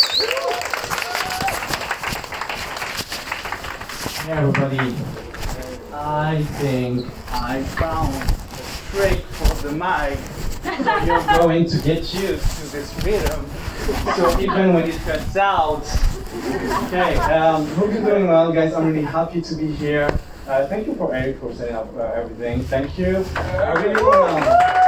Hey everybody, I think I found a trick for the mic. You're going to get used to this rhythm. So even when it cuts out. Okay, um, hope you're doing well, guys. I'm really happy to be here. Uh, thank you for Eric for setting up uh, everything. Thank you. I really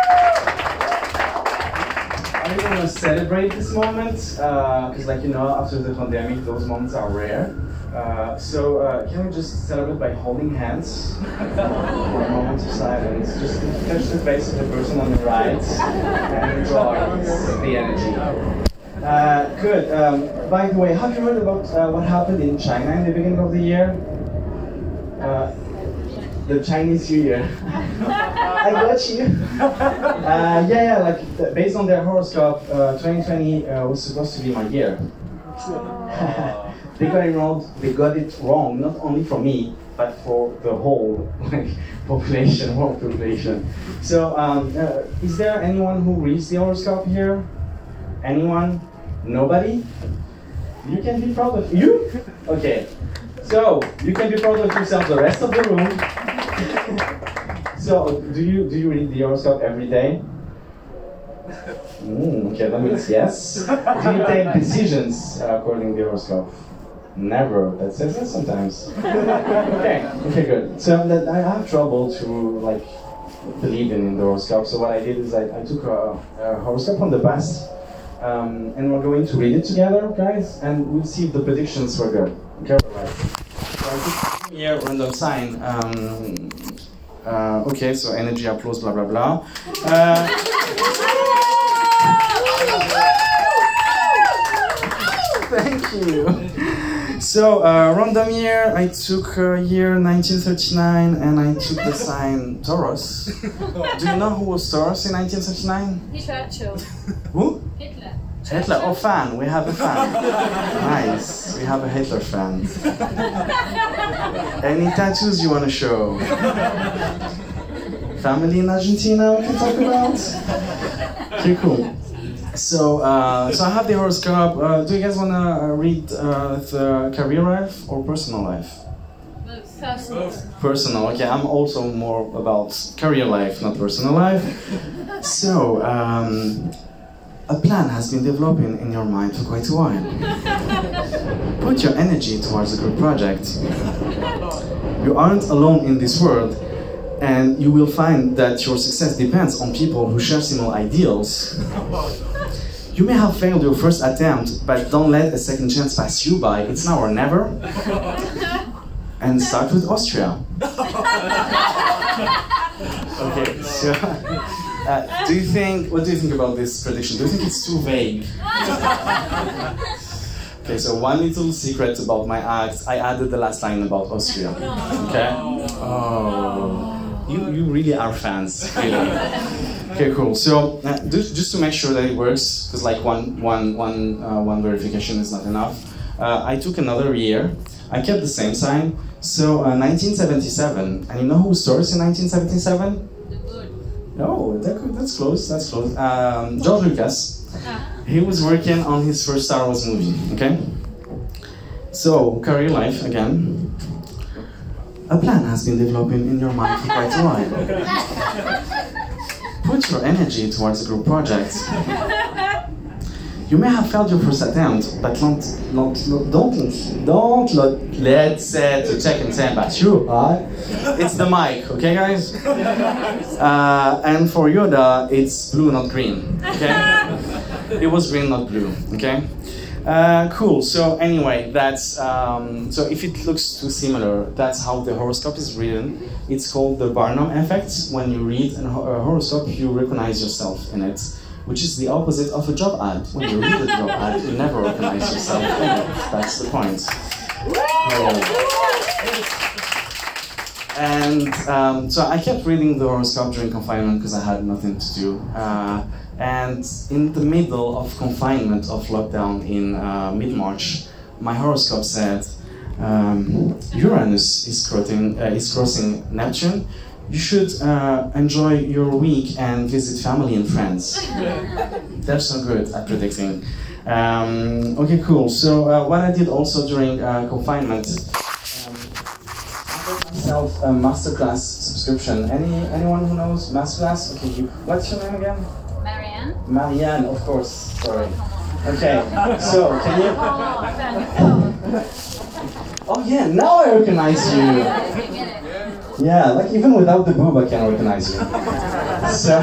want to celebrate this moment because, like you know, after the pandemic, those moments are rare. Uh, so uh, can we just celebrate by holding hands for a moment of silence? Just touch the face of the person on the right and enjoy the energy. Uh, good. Um, by the way, have you heard about uh, what happened in China in the beginning of the year? Uh, the Chinese New Year. I got you. Uh, yeah, yeah. Like based on their horoscope, uh, 2020 uh, was supposed to be my year. they got it wrong. They got it wrong. Not only for me, but for the whole like population, world population. So, um, uh, is there anyone who reads the horoscope here? Anyone? Nobody? You can be proud of you. Okay. So you can be proud of yourself. The rest of the room. So do you do you read the horoscope every day? Mm, okay, that means yes. Do you take decisions according to the horoscope? Never. That says yes sometimes. okay. Okay, good. So I have trouble to like believe in the horoscope. So what I did is I, I took a, a horoscope from the past, um, and we're going to read it together, guys, and we'll see if the predictions were good. Okay. Right. So I took here random sign. Um, uh, okay, so energy, applause, blah blah blah. Uh, Thank you. So, uh, random year, I took uh, year 1939 and I took the sign Taurus. Do you know who was Taurus in 1939? Churchill. Who? Hitler. Oh, fan. We have a fan. Nice. We have a Hitler fan. Any tattoos you want to show? Family in Argentina we can talk about? Okay, cool. So, uh, so I have the horoscope. Uh, do you guys want to uh, read uh, the career life or personal life? Personal. Personal. Okay, I'm also more about career life, not personal life. So, um, a plan has been developing in your mind for quite a while. Put your energy towards a good project. You aren't alone in this world, and you will find that your success depends on people who share similar ideals. You may have failed your first attempt, but don't let a second chance pass you by. It's now or never. And start with Austria. Okay, so uh, do you think? What do you think about this prediction? Do you think it's too vague? Okay, so one little secret about my act: I added the last line about Austria. Okay. Oh, you you really are fans, really. Okay, cool. So uh, just, just to make sure that it works, because like one one one uh, one verification is not enough. Uh, I took another year. I kept the same sign. So uh, 1977, and you know who stars in 1977? No, that, that's close. That's close. Um, George Lucas. He was working on his first Star Wars movie. Okay. So career life again. A plan has been developing in your mind for quite a while. Put your energy towards a group project. You may have failed your first attempt, but don't, don't, don't, don't let, let's uh, check and say about you. Alright? It's the mic, okay, guys? Uh, and for Yoda, it's blue, not green. Okay? It was green, not blue. Okay? Uh, cool. So anyway, that's um, so. If it looks too similar, that's how the horoscope is written. It's called the Barnum effect. When you read an a horoscope, you recognize yourself in it, which is the opposite of a job ad. When you read a job ad, you never recognize yourself. That's the point. And um, so I kept reading the horoscope during confinement because I had nothing to do. Uh, and in the middle of confinement of lockdown in uh, mid March, my horoscope said um, Uranus is crossing, uh, is crossing Neptune. You should uh, enjoy your week and visit family and friends. They're so good at predicting. Um, okay, cool. So uh, what I did also during uh, confinement, um, I got myself a masterclass subscription. Any anyone who knows masterclass? Okay, you, what's your name again? Marianne. Marianne, of course. Sorry. Okay, so can you? Oh, Oh yeah, now I recognize you. you. Get it. Yeah, like even without the boob, I can recognize you. So,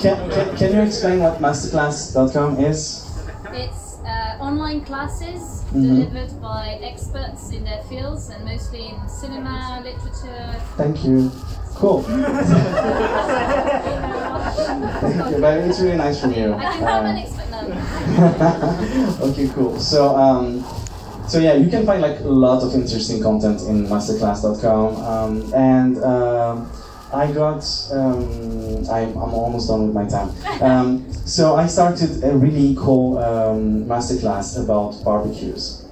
can, can, can you explain what masterclass.com is? It's uh, online classes Mhm. delivered by experts in their fields and mostly in cinema, literature. Thank you. Cool. Thank you, but it's really nice from you. I can have an Uh, expert no. okay, cool. So, um, so yeah, you can find like a lot of interesting content in masterclass.com, um, and um, I got. Um, I'm, I'm almost done with my time. Um, so I started a really cool um, masterclass about barbecues.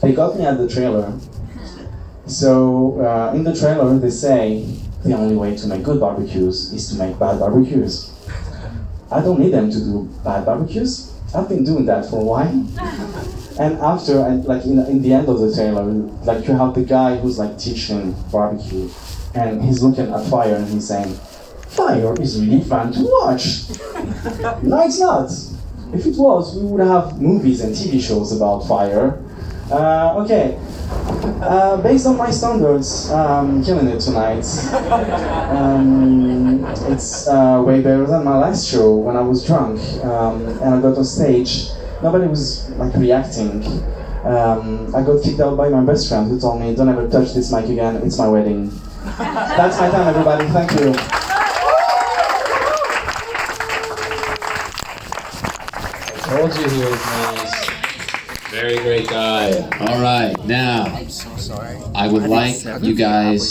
They got me at the trailer. So uh, in the trailer, they say the only way to make good barbecues is to make bad barbecues. I don't need them to do bad barbecues. I've been doing that for a while. And after, and like in, in the end of the trailer, like you have the guy who's like teaching barbecue, and he's looking at fire and he's saying, "Fire is really fun to watch." no, it's not. If it was, we would have movies and TV shows about fire. Uh, okay. Uh, based on my standards, um, killing it tonight. Um, it's uh, way better than my last show when I was drunk um, and I got on stage. Nobody was like reacting. Um, I got kicked out by my best friend who told me, "Don't ever touch this mic again. It's my wedding." That's my time, everybody. Thank you. I Told you he was nice. Very great guy. All right, now I would like you guys